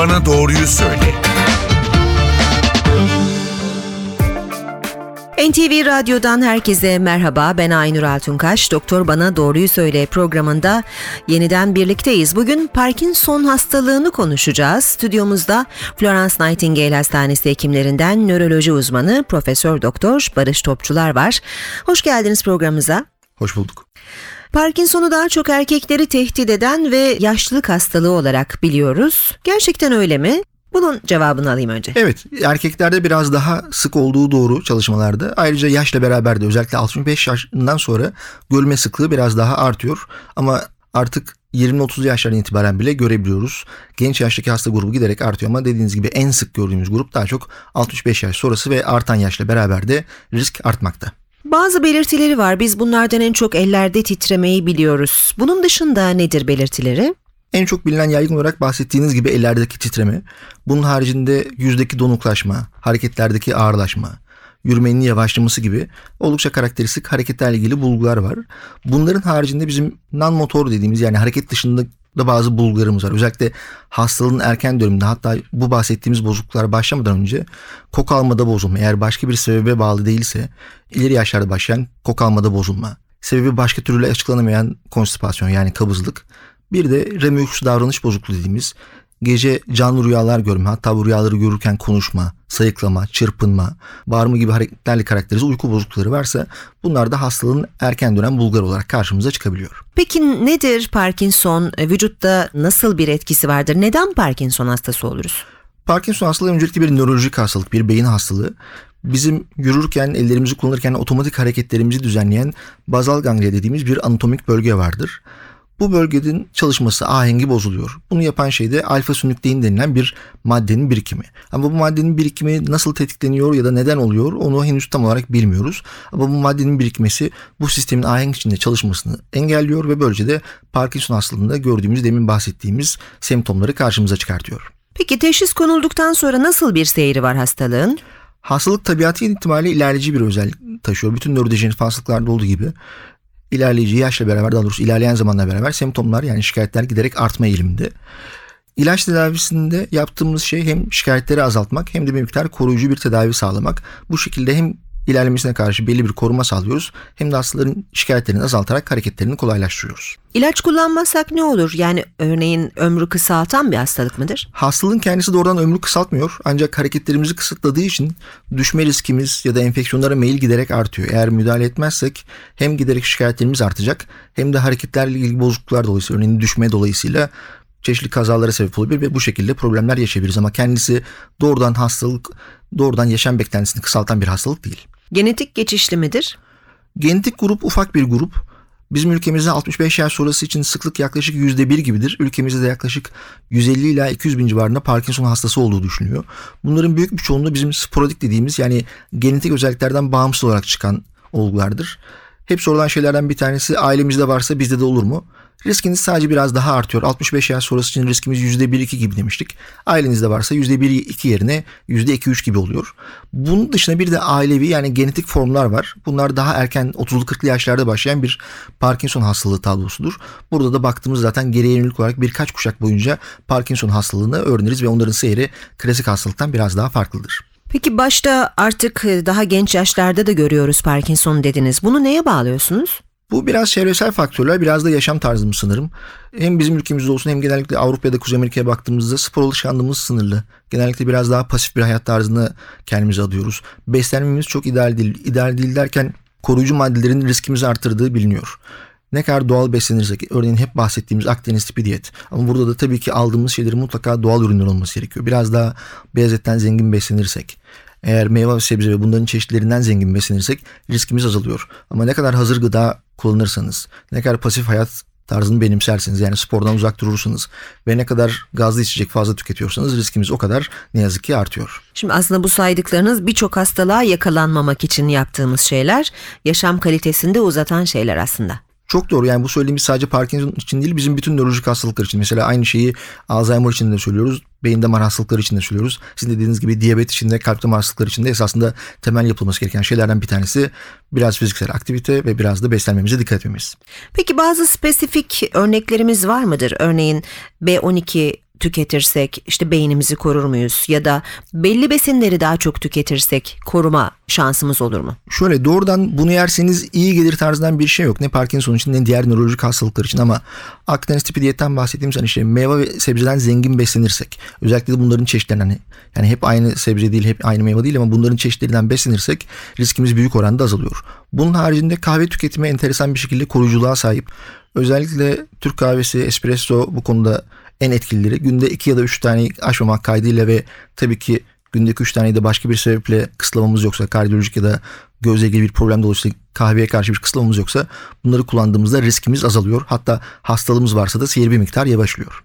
bana doğruyu söyle. NTV Radyo'dan herkese merhaba. Ben Aynur Altunkaş. Doktor Bana Doğruyu Söyle programında yeniden birlikteyiz. Bugün Parkinson hastalığını konuşacağız. Stüdyomuzda Florence Nightingale Hastanesi hekimlerinden nöroloji uzmanı Profesör Doktor Barış Topçular var. Hoş geldiniz programımıza. Hoş bulduk. Parkinson'u daha çok erkekleri tehdit eden ve yaşlılık hastalığı olarak biliyoruz. Gerçekten öyle mi? Bunun cevabını alayım önce. Evet erkeklerde biraz daha sık olduğu doğru çalışmalarda. Ayrıca yaşla beraber de özellikle 65 yaşından sonra görülme sıklığı biraz daha artıyor. Ama artık 20-30 yaşlardan itibaren bile görebiliyoruz. Genç yaştaki hasta grubu giderek artıyor ama dediğiniz gibi en sık gördüğümüz grup daha çok 65 yaş sonrası ve artan yaşla beraber de risk artmakta. Bazı belirtileri var. Biz bunlardan en çok ellerde titremeyi biliyoruz. Bunun dışında nedir belirtileri? En çok bilinen yaygın olarak bahsettiğiniz gibi ellerdeki titreme. Bunun haricinde yüzdeki donuklaşma, hareketlerdeki ağırlaşma, yürümenin yavaşlaması gibi oldukça karakteristik hareketlerle ilgili bulgular var. Bunların haricinde bizim non-motor dediğimiz yani hareket dışında da bazı bulgularımız var. Özellikle hastalığın erken döneminde hatta bu bahsettiğimiz bozukluklar başlamadan önce kok almada bozulma. Eğer başka bir sebebe bağlı değilse ileri yaşlarda başlayan kok almada bozulma. Sebebi başka türlü açıklanamayan konstipasyon yani kabızlık. Bir de remux davranış bozukluğu dediğimiz gece canlı rüyalar görme hatta bu rüyaları görürken konuşma, sayıklama, çırpınma, bağırma gibi hareketlerle karakterize uyku bozuklukları varsa bunlar da hastalığın erken dönem bulgar olarak karşımıza çıkabiliyor. Peki nedir Parkinson? E, vücutta nasıl bir etkisi vardır? Neden Parkinson hastası oluruz? Parkinson hastalığı öncelikle bir nörolojik hastalık, bir beyin hastalığı. Bizim yürürken, ellerimizi kullanırken otomatik hareketlerimizi düzenleyen bazal ganglia dediğimiz bir anatomik bölge vardır. Bu bölgenin çalışması ahengi bozuluyor. Bunu yapan şey de alfa sünüklein denilen bir maddenin birikimi. Ama bu maddenin birikimi nasıl tetikleniyor ya da neden oluyor onu henüz tam olarak bilmiyoruz. Ama bu maddenin birikmesi bu sistemin ahenk içinde çalışmasını engelliyor ve böylece de Parkinson hastalığında gördüğümüz demin bahsettiğimiz semptomları karşımıza çıkartıyor. Peki teşhis konulduktan sonra nasıl bir seyri var hastalığın? Hastalık tabiatı itibariyle ilerleyici bir özellik taşıyor. Bütün nörodejeneratif hastalıklarda olduğu gibi ilerleyici yaşla beraber daha doğrusu ilerleyen zamanla beraber semptomlar yani şikayetler giderek artma eğiliminde. İlaç tedavisinde yaptığımız şey hem şikayetleri azaltmak hem de bir miktar koruyucu bir tedavi sağlamak. Bu şekilde hem ilerlemesine karşı belli bir koruma sağlıyoruz hem de hastaların şikayetlerini azaltarak hareketlerini kolaylaştırıyoruz. İlaç kullanmazsak ne olur? Yani örneğin ömrü kısaltan bir hastalık mıdır? Hastalığın kendisi doğrudan ömrü kısaltmıyor ancak hareketlerimizi kısıtladığı için düşme riskimiz ya da enfeksiyonlara meyil giderek artıyor. Eğer müdahale etmezsek hem giderek şikayetlerimiz artacak hem de hareketlerle ilgili bozukluklar dolayısıyla örneğin düşme dolayısıyla çeşitli kazalara sebep olabilir ve bu şekilde problemler yaşayabiliriz ama kendisi doğrudan hastalık doğrudan yaşam beklentisini kısaltan bir hastalık değil. Genetik geçişli midir? Genetik grup ufak bir grup. Bizim ülkemizde 65 yaş sonrası için sıklık yaklaşık %1 gibidir. Ülkemizde de yaklaşık 150 ila 200 bin civarında Parkinson hastası olduğu düşünülüyor. Bunların büyük bir çoğunluğu bizim sporadik dediğimiz yani genetik özelliklerden bağımsız olarak çıkan olgulardır. Hep sorulan şeylerden bir tanesi ailemizde varsa bizde de olur mu? Riskiniz sadece biraz daha artıyor. 65 yaş sonrası için riskimiz %1-2 gibi demiştik. Ailenizde varsa %1-2 yerine %2-3 gibi oluyor. Bunun dışında bir de ailevi yani genetik formlar var. Bunlar daha erken 30'lu 40'lı yaşlarda başlayan bir Parkinson hastalığı tablosudur. Burada da baktığımız zaten geriye yönelik olarak birkaç kuşak boyunca Parkinson hastalığını öğreniriz ve onların seyri klasik hastalıktan biraz daha farklıdır. Peki başta artık daha genç yaşlarda da görüyoruz Parkinson dediniz. Bunu neye bağlıyorsunuz? Bu biraz çevresel faktörler, biraz da yaşam tarzımız sanırım. Hem bizim ülkemizde olsun hem genellikle Avrupa ya da Kuzey Amerika'ya baktığımızda spor alışkanlığımız sınırlı. Genellikle biraz daha pasif bir hayat tarzını kendimize adıyoruz. Beslenmemiz çok ideal değil. İdeal değil derken koruyucu maddelerin riskimizi artırdığı biliniyor. Ne kadar doğal beslenirsek, örneğin hep bahsettiğimiz Akdeniz tipi diyet. Ama burada da tabii ki aldığımız şeylerin mutlaka doğal ürünler olması gerekiyor. Biraz daha beyaz etten zengin beslenirsek, eğer meyve ve sebze ve bunların çeşitlerinden zengin beslenirsek riskimiz azalıyor. Ama ne kadar hazır gıda kullanırsanız, ne kadar pasif hayat tarzını benimserseniz yani spordan uzak durursunuz ve ne kadar gazlı içecek fazla tüketiyorsanız riskimiz o kadar ne yazık ki artıyor. Şimdi aslında bu saydıklarınız birçok hastalığa yakalanmamak için yaptığımız şeyler, yaşam kalitesini de uzatan şeyler aslında. Çok doğru yani bu söylediğimiz sadece Parkinson için değil bizim bütün nörolojik hastalıklar için. Mesela aynı şeyi Alzheimer için de söylüyoruz. Beyin damar hastalıkları için de söylüyoruz. Sizin dediğiniz gibi diyabet için de kalp damar hastalıkları için de esasında temel yapılması gereken şeylerden bir tanesi biraz fiziksel aktivite ve biraz da beslenmemize dikkat etmemiz. Peki bazı spesifik örneklerimiz var mıdır? Örneğin B12 tüketirsek işte beynimizi korur muyuz ya da belli besinleri daha çok tüketirsek koruma şansımız olur mu? Şöyle doğrudan bunu yerseniz iyi gelir tarzından bir şey yok. Ne Parkinson için ne diğer nörolojik hastalıklar için ama Akdeniz tipi diyetten bahsettiğim zaman işte meyve ve sebzeden zengin beslenirsek özellikle de bunların çeşitlerinden hani yani hep aynı sebze değil hep aynı meyve değil ama bunların çeşitlerinden beslenirsek riskimiz büyük oranda azalıyor. Bunun haricinde kahve tüketimi enteresan bir şekilde koruyuculuğa sahip. Özellikle Türk kahvesi, espresso bu konuda en etkilileri. Günde 2 ya da 3 tane aşmamak kaydıyla ve tabii ki gündeki 3 taneyi de başka bir sebeple kısıtlamamız yoksa kardiyolojik ya da gözle ilgili bir problem dolayısıyla kahveye karşı bir kısıtlamamız yoksa bunları kullandığımızda riskimiz azalıyor. Hatta hastalığımız varsa da seyir bir miktar yavaşlıyor.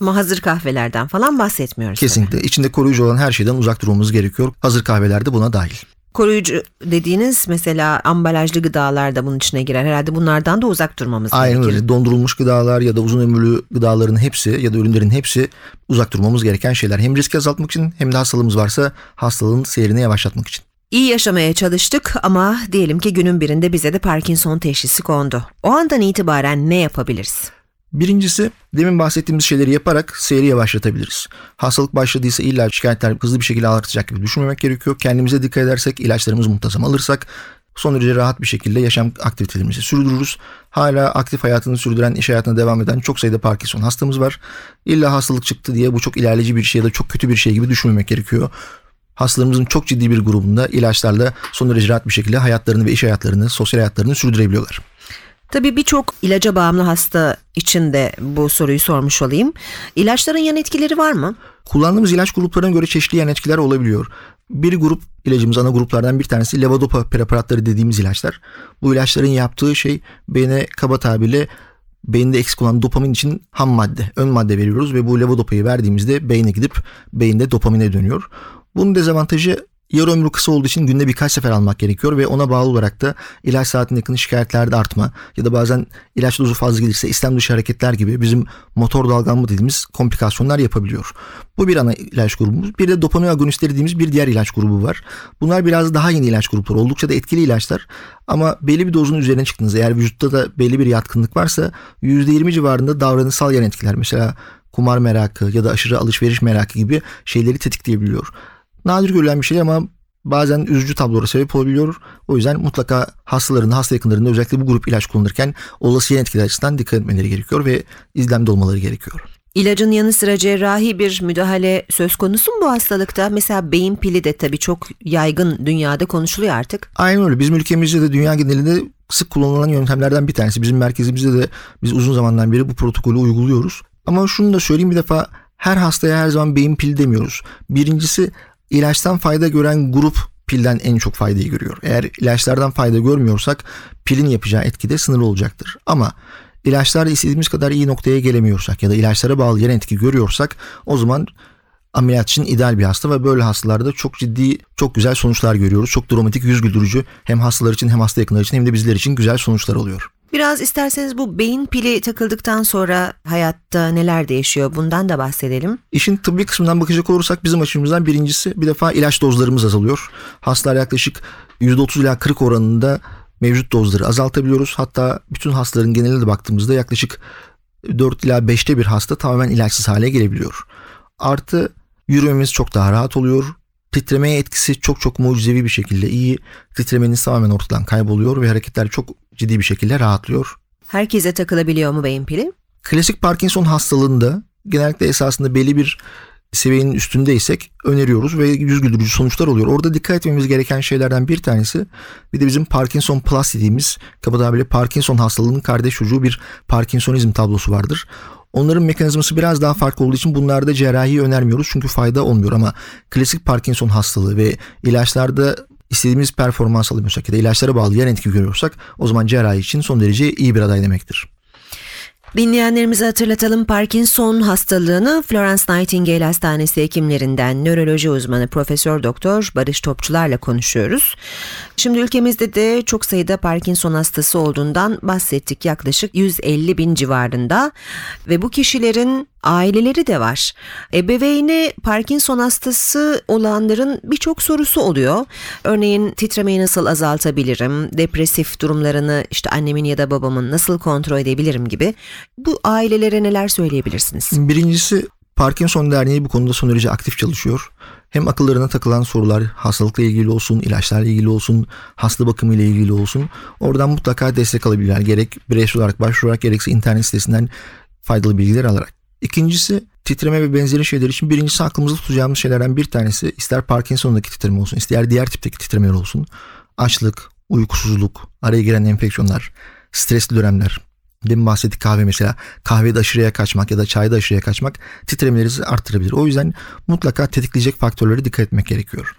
Ama hazır kahvelerden falan bahsetmiyoruz. tabii. Kesinlikle içinde koruyucu olan her şeyden uzak durmamız gerekiyor. Hazır kahveler de buna dahil. Koruyucu dediğiniz mesela ambalajlı gıdalar da bunun içine girer. Herhalde bunlardan da uzak durmamız Aynen gerekir. öyle. Dondurulmuş gıdalar ya da uzun ömürlü gıdaların hepsi ya da ürünlerin hepsi uzak durmamız gereken şeyler. Hem riski azaltmak için hem de hastalığımız varsa hastalığın seyrini yavaşlatmak için. İyi yaşamaya çalıştık ama diyelim ki günün birinde bize de Parkinson teşhisi kondu. O andan itibaren ne yapabiliriz? Birincisi demin bahsettiğimiz şeyleri yaparak seyri yavaşlatabiliriz. Hastalık başladıysa illa şikayetler hızlı bir şekilde artacak gibi düşünmemek gerekiyor. Kendimize dikkat edersek, ilaçlarımızı muntazam alırsak son derece rahat bir şekilde yaşam aktivitelerimizi sürdürürüz. Hala aktif hayatını sürdüren, iş hayatına devam eden çok sayıda Parkinson hastamız var. İlla hastalık çıktı diye bu çok ilerleyici bir şey ya da çok kötü bir şey gibi düşünmemek gerekiyor. Hastalarımızın çok ciddi bir grubunda ilaçlarla son derece rahat bir şekilde hayatlarını ve iş hayatlarını, sosyal hayatlarını sürdürebiliyorlar. Tabii birçok ilaca bağımlı hasta için de bu soruyu sormuş olayım. İlaçların yan etkileri var mı? Kullandığımız ilaç gruplarına göre çeşitli yan etkiler olabiliyor. Bir grup ilacımız ana gruplardan bir tanesi levodopa preparatları dediğimiz ilaçlar. Bu ilaçların yaptığı şey beyne kaba tabirle beyinde eksik olan dopamin için ham madde, ön madde veriyoruz ve bu levodopayı verdiğimizde beyne gidip beyinde dopamine dönüyor. Bunun dezavantajı yarı ömrü kısa olduğu için günde birkaç sefer almak gerekiyor ve ona bağlı olarak da ilaç saatine yakın şikayetlerde artma ya da bazen ilaç dozu fazla gelirse istem dışı hareketler gibi bizim motor dalgalanma dediğimiz komplikasyonlar yapabiliyor. Bu bir ana ilaç grubumuz. Bir de dopamin agonistleri dediğimiz bir diğer ilaç grubu var. Bunlar biraz daha yeni ilaç grupları. Oldukça da etkili ilaçlar. Ama belli bir dozun üzerine çıktığınızda eğer vücutta da belli bir yatkınlık varsa %20 civarında davranışsal yan etkiler. Mesela kumar merakı ya da aşırı alışveriş merakı gibi şeyleri tetikleyebiliyor. Nadir görülen bir şey ama bazen üzücü tablolara sebep olabiliyor. O yüzden mutlaka hastaların, hasta yakınlarında özellikle bu grup ilaç kullanırken olası yan etkiler açısından dikkat etmeleri gerekiyor ve izlemde olmaları gerekiyor. İlacın yanı sıra cerrahi bir müdahale söz konusu mu bu hastalıkta? Mesela beyin pili de tabii çok yaygın dünyada konuşuluyor artık. Aynen öyle. Bizim ülkemizde de dünya genelinde sık kullanılan yöntemlerden bir tanesi. Bizim merkezimizde de biz uzun zamandan beri bu protokolü uyguluyoruz. Ama şunu da söyleyeyim bir defa her hastaya her zaman beyin pili demiyoruz. Birincisi ilaçtan fayda gören grup pilden en çok faydayı görüyor. Eğer ilaçlardan fayda görmüyorsak pilin yapacağı etki de sınırlı olacaktır. Ama ilaçlarla istediğimiz kadar iyi noktaya gelemiyorsak ya da ilaçlara bağlı yan etki görüyorsak o zaman ameliyat için ideal bir hasta ve böyle hastalarda çok ciddi, çok güzel sonuçlar görüyoruz. Çok dramatik, yüz güldürücü hem hastalar için hem hasta yakınları için hem de bizler için güzel sonuçlar oluyor. Biraz isterseniz bu beyin pili takıldıktan sonra hayatta neler değişiyor bundan da bahsedelim. İşin tıbbi kısmından bakacak olursak bizim açımızdan birincisi bir defa ilaç dozlarımız azalıyor. Hastalar yaklaşık %30 ila 40 oranında mevcut dozları azaltabiliyoruz. Hatta bütün hastaların geneline de baktığımızda yaklaşık 4 ila 5'te bir hasta tamamen ilaçsız hale gelebiliyor. Artı yürümemiz çok daha rahat oluyor. Titremeye etkisi çok çok mucizevi bir şekilde iyi. Titremeniz tamamen ortadan kayboluyor ve hareketler çok ciddi bir şekilde rahatlıyor. Herkese takılabiliyor mu beyin pili? Klasik Parkinson hastalığında genellikle esasında belli bir seviyenin üstündeysek öneriyoruz ve yüz güldürücü sonuçlar oluyor. Orada dikkat etmemiz gereken şeylerden bir tanesi bir de bizim Parkinson Plus dediğimiz kabadayıyla Parkinson hastalığının kardeş çocuğu bir Parkinsonizm tablosu vardır. Onların mekanizması biraz daha farklı olduğu için bunlarda cerrahi önermiyoruz çünkü fayda olmuyor ama klasik Parkinson hastalığı ve ilaçlarda istediğimiz performans alamıyorsak ya da ilaçlara bağlı yan etki görüyorsak o zaman cerrahi için son derece iyi bir aday demektir. Dinleyenlerimize hatırlatalım Parkinson hastalığını Florence Nightingale Hastanesi hekimlerinden nöroloji uzmanı Profesör Doktor Barış Topçular'la konuşuyoruz. Şimdi ülkemizde de çok sayıda Parkinson hastası olduğundan bahsettik yaklaşık 150 bin civarında ve bu kişilerin aileleri de var. Ebeveyni Parkinson hastası olanların birçok sorusu oluyor. Örneğin titremeyi nasıl azaltabilirim, depresif durumlarını işte annemin ya da babamın nasıl kontrol edebilirim gibi. Bu ailelere neler söyleyebilirsiniz? Birincisi Parkinson Derneği bu konuda son derece aktif çalışıyor. Hem akıllarına takılan sorular hastalıkla ilgili olsun, ilaçlarla ilgili olsun, hasta bakımı ile ilgili olsun. Oradan mutlaka destek alabilirler. Gerek bireysel olarak başvurarak gerekse internet sitesinden faydalı bilgiler alarak. İkincisi titreme ve benzeri şeyler için birincisi aklımızda tutacağımız şeylerden bir tanesi ister Parkinson'daki titreme olsun ister diğer tipteki titremeler olsun. Açlık, uykusuzluk, araya giren enfeksiyonlar, stresli dönemler, Demin bahsettik kahve mesela. Kahvede aşırıya kaçmak ya da çayda aşırıya kaçmak titremelerinizi arttırabilir. O yüzden mutlaka tetikleyecek faktörlere dikkat etmek gerekiyor.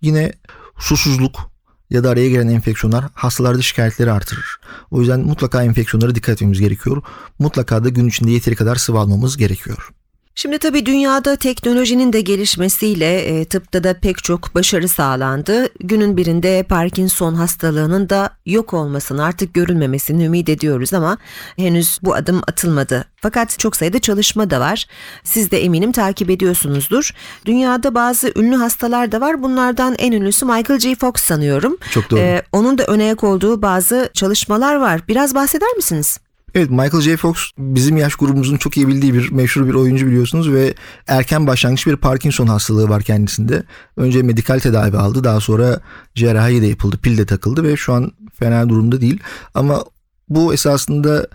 Yine susuzluk ya da araya giren enfeksiyonlar hastalarda şikayetleri artırır. O yüzden mutlaka enfeksiyonlara dikkat etmemiz gerekiyor. Mutlaka da gün içinde yeteri kadar sıvı almamız gerekiyor. Şimdi tabii dünyada teknolojinin de gelişmesiyle e, tıpta da pek çok başarı sağlandı. Günün birinde Parkinson hastalığının da yok olmasını artık görülmemesini ümit ediyoruz ama henüz bu adım atılmadı. Fakat çok sayıda çalışma da var. Siz de eminim takip ediyorsunuzdur. Dünyada bazı ünlü hastalar da var. Bunlardan en ünlüsü Michael J. Fox sanıyorum. Çok doğru. Ee, onun da öne ayak olduğu bazı çalışmalar var. Biraz bahseder misiniz? Evet Michael J. Fox bizim yaş grubumuzun çok iyi bildiği bir meşhur bir oyuncu biliyorsunuz ve erken başlangıç bir Parkinson hastalığı var kendisinde. Önce medikal tedavi aldı daha sonra cerrahi de yapıldı pil de takıldı ve şu an fena durumda değil. Ama bu esasında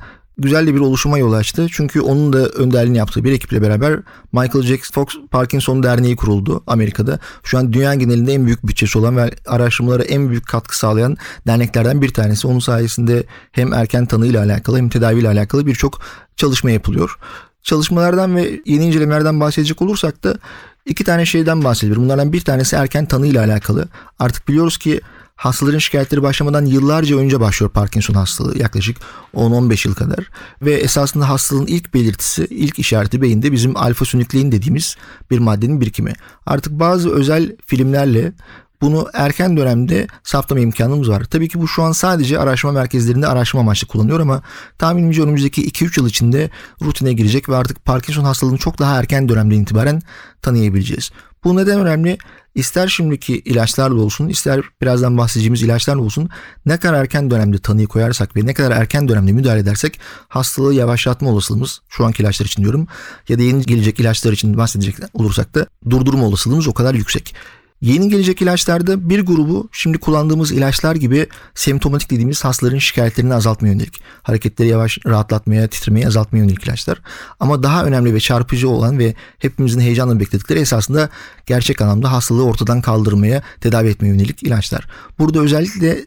güzel de bir oluşuma yol açtı. Çünkü onun da önderliğini yaptığı bir ekiple beraber Michael J. Fox Parkinson Derneği kuruldu Amerika'da. Şu an dünya genelinde en büyük bütçesi olan ve araştırmalara en büyük katkı sağlayan derneklerden bir tanesi. Onun sayesinde hem erken tanıyla alakalı hem tedaviyle alakalı birçok çalışma yapılıyor. Çalışmalardan ve yeni incelemelerden bahsedecek olursak da iki tane şeyden bahsediyorum. Bunlardan bir tanesi erken tanıyla alakalı. Artık biliyoruz ki Hastaların şikayetleri başlamadan yıllarca önce başlıyor Parkinson hastalığı yaklaşık 10-15 yıl kadar ve esasında hastalığın ilk belirtisi, ilk işareti beyinde bizim alfa sinüklein dediğimiz bir maddenin birikimi. Artık bazı özel filmlerle bunu erken dönemde saptama imkanımız var. Tabii ki bu şu an sadece araştırma merkezlerinde araştırma amaçlı kullanılıyor ama tahminimce önümüzdeki 2-3 yıl içinde rutine girecek ve artık Parkinson hastalığını çok daha erken dönemde itibaren tanıyabileceğiz. Bu neden önemli? İster şimdiki ilaçlarla olsun ister birazdan bahsedeceğimiz ilaçlarla olsun ne kadar erken dönemde tanıyı koyarsak ve ne kadar erken dönemde müdahale edersek hastalığı yavaşlatma olasılığımız şu anki ilaçlar için diyorum ya da yeni gelecek ilaçlar için bahsedecek olursak da durdurma olasılığımız o kadar yüksek. Yeni gelecek ilaçlarda bir grubu şimdi kullandığımız ilaçlar gibi semptomatik dediğimiz hastaların şikayetlerini azaltmaya yönelik. Hareketleri yavaş rahatlatmaya, titremeyi azaltmaya yönelik ilaçlar. Ama daha önemli ve çarpıcı olan ve hepimizin heyecanla bekledikleri esasında gerçek anlamda hastalığı ortadan kaldırmaya, tedavi etmeye yönelik ilaçlar. Burada özellikle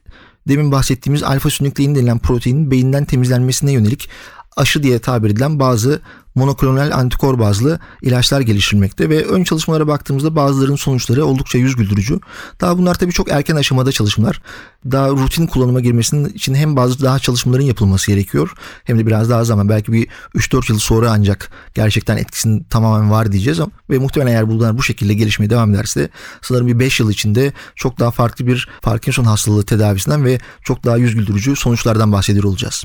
demin bahsettiğimiz alfa sinüklein denilen proteinin beyinden temizlenmesine yönelik aşı diye tabir edilen bazı monoklonal antikor bazlı ilaçlar geliştirilmekte ve ön çalışmalara baktığımızda bazılarının sonuçları oldukça yüz güldürücü. Daha bunlar tabii çok erken aşamada çalışmalar. Daha rutin kullanıma girmesinin için hem bazı daha çalışmaların yapılması gerekiyor hem de biraz daha zaman belki bir 3-4 yıl sonra ancak gerçekten etkisinin tamamen var diyeceğiz ama ve muhtemelen eğer bunlar bu şekilde gelişmeye devam ederse sanırım bir 5 yıl içinde çok daha farklı bir Parkinson hastalığı tedavisinden ve çok daha yüz güldürücü sonuçlardan bahsediyor olacağız.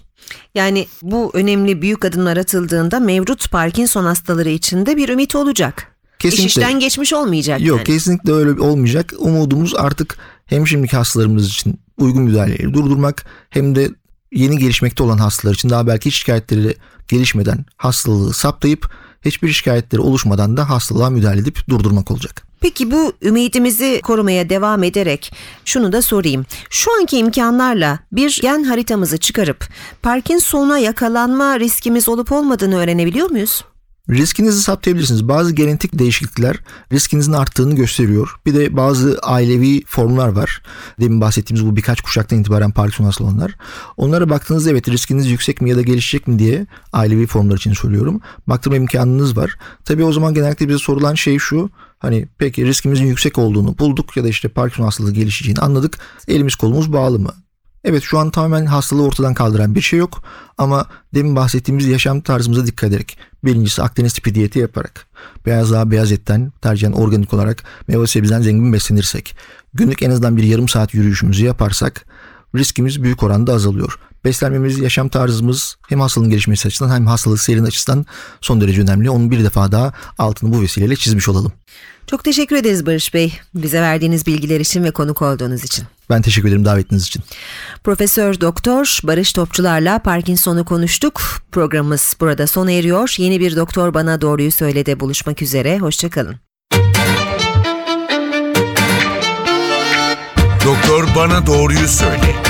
Yani bu önemli büyük adımlar atıldığında mevcut Parkinson hastaları için de bir ümit olacak. Kesinlikle. İş işten geçmiş olmayacak Yok yani. kesinlikle öyle olmayacak. Umudumuz artık hem şimdiki hastalarımız için uygun müdahaleleri durdurmak hem de yeni gelişmekte olan hastalar için daha belki hiç şikayetleri gelişmeden hastalığı saptayıp hiçbir şikayetleri oluşmadan da hastalığa müdahale edip durdurmak olacak. Peki bu ümidimizi korumaya devam ederek şunu da sorayım. Şu anki imkanlarla bir gen haritamızı çıkarıp Parkinson'a yakalanma riskimiz olup olmadığını öğrenebiliyor muyuz? Riskinizi saptayabilirsiniz. Bazı genetik değişiklikler riskinizin arttığını gösteriyor. Bir de bazı ailevi formlar var. Demin bahsettiğimiz bu birkaç kuşaktan itibaren Parkinson hasta olanlar. Onlara baktığınızda evet riskiniz yüksek mi ya da gelişecek mi diye ailevi formlar için söylüyorum. Baktırma imkanınız var. Tabii o zaman genellikle bize sorulan şey şu. Hani peki riskimizin yüksek olduğunu bulduk ya da işte Parkinson hastalığı gelişeceğini anladık. Elimiz kolumuz bağlı mı? Evet şu an tamamen hastalığı ortadan kaldıran bir şey yok ama demin bahsettiğimiz yaşam tarzımıza dikkat ederek birincisi Akdeniz tipi diyeti yaparak beyaz daha beyaz etten tercihen organik olarak meyve sebzeden zengin beslenirsek günlük en azından bir yarım saat yürüyüşümüzü yaparsak riskimiz büyük oranda azalıyor. Beslenmemiz, yaşam tarzımız hem hastalığın gelişmesi açısından hem hastalık seyrin açısından son derece önemli. Onu bir defa daha altını bu vesileyle çizmiş olalım. Çok teşekkür ederiz Barış Bey. Bize verdiğiniz bilgiler için ve konuk olduğunuz için. Ben teşekkür ederim davetiniz için. Profesör Doktor Barış Topçular'la Parkinson'u konuştuk. Programımız burada sona eriyor. Yeni bir doktor bana doğruyu söyledi buluşmak üzere. Hoşçakalın. Doktor bana doğruyu söyle.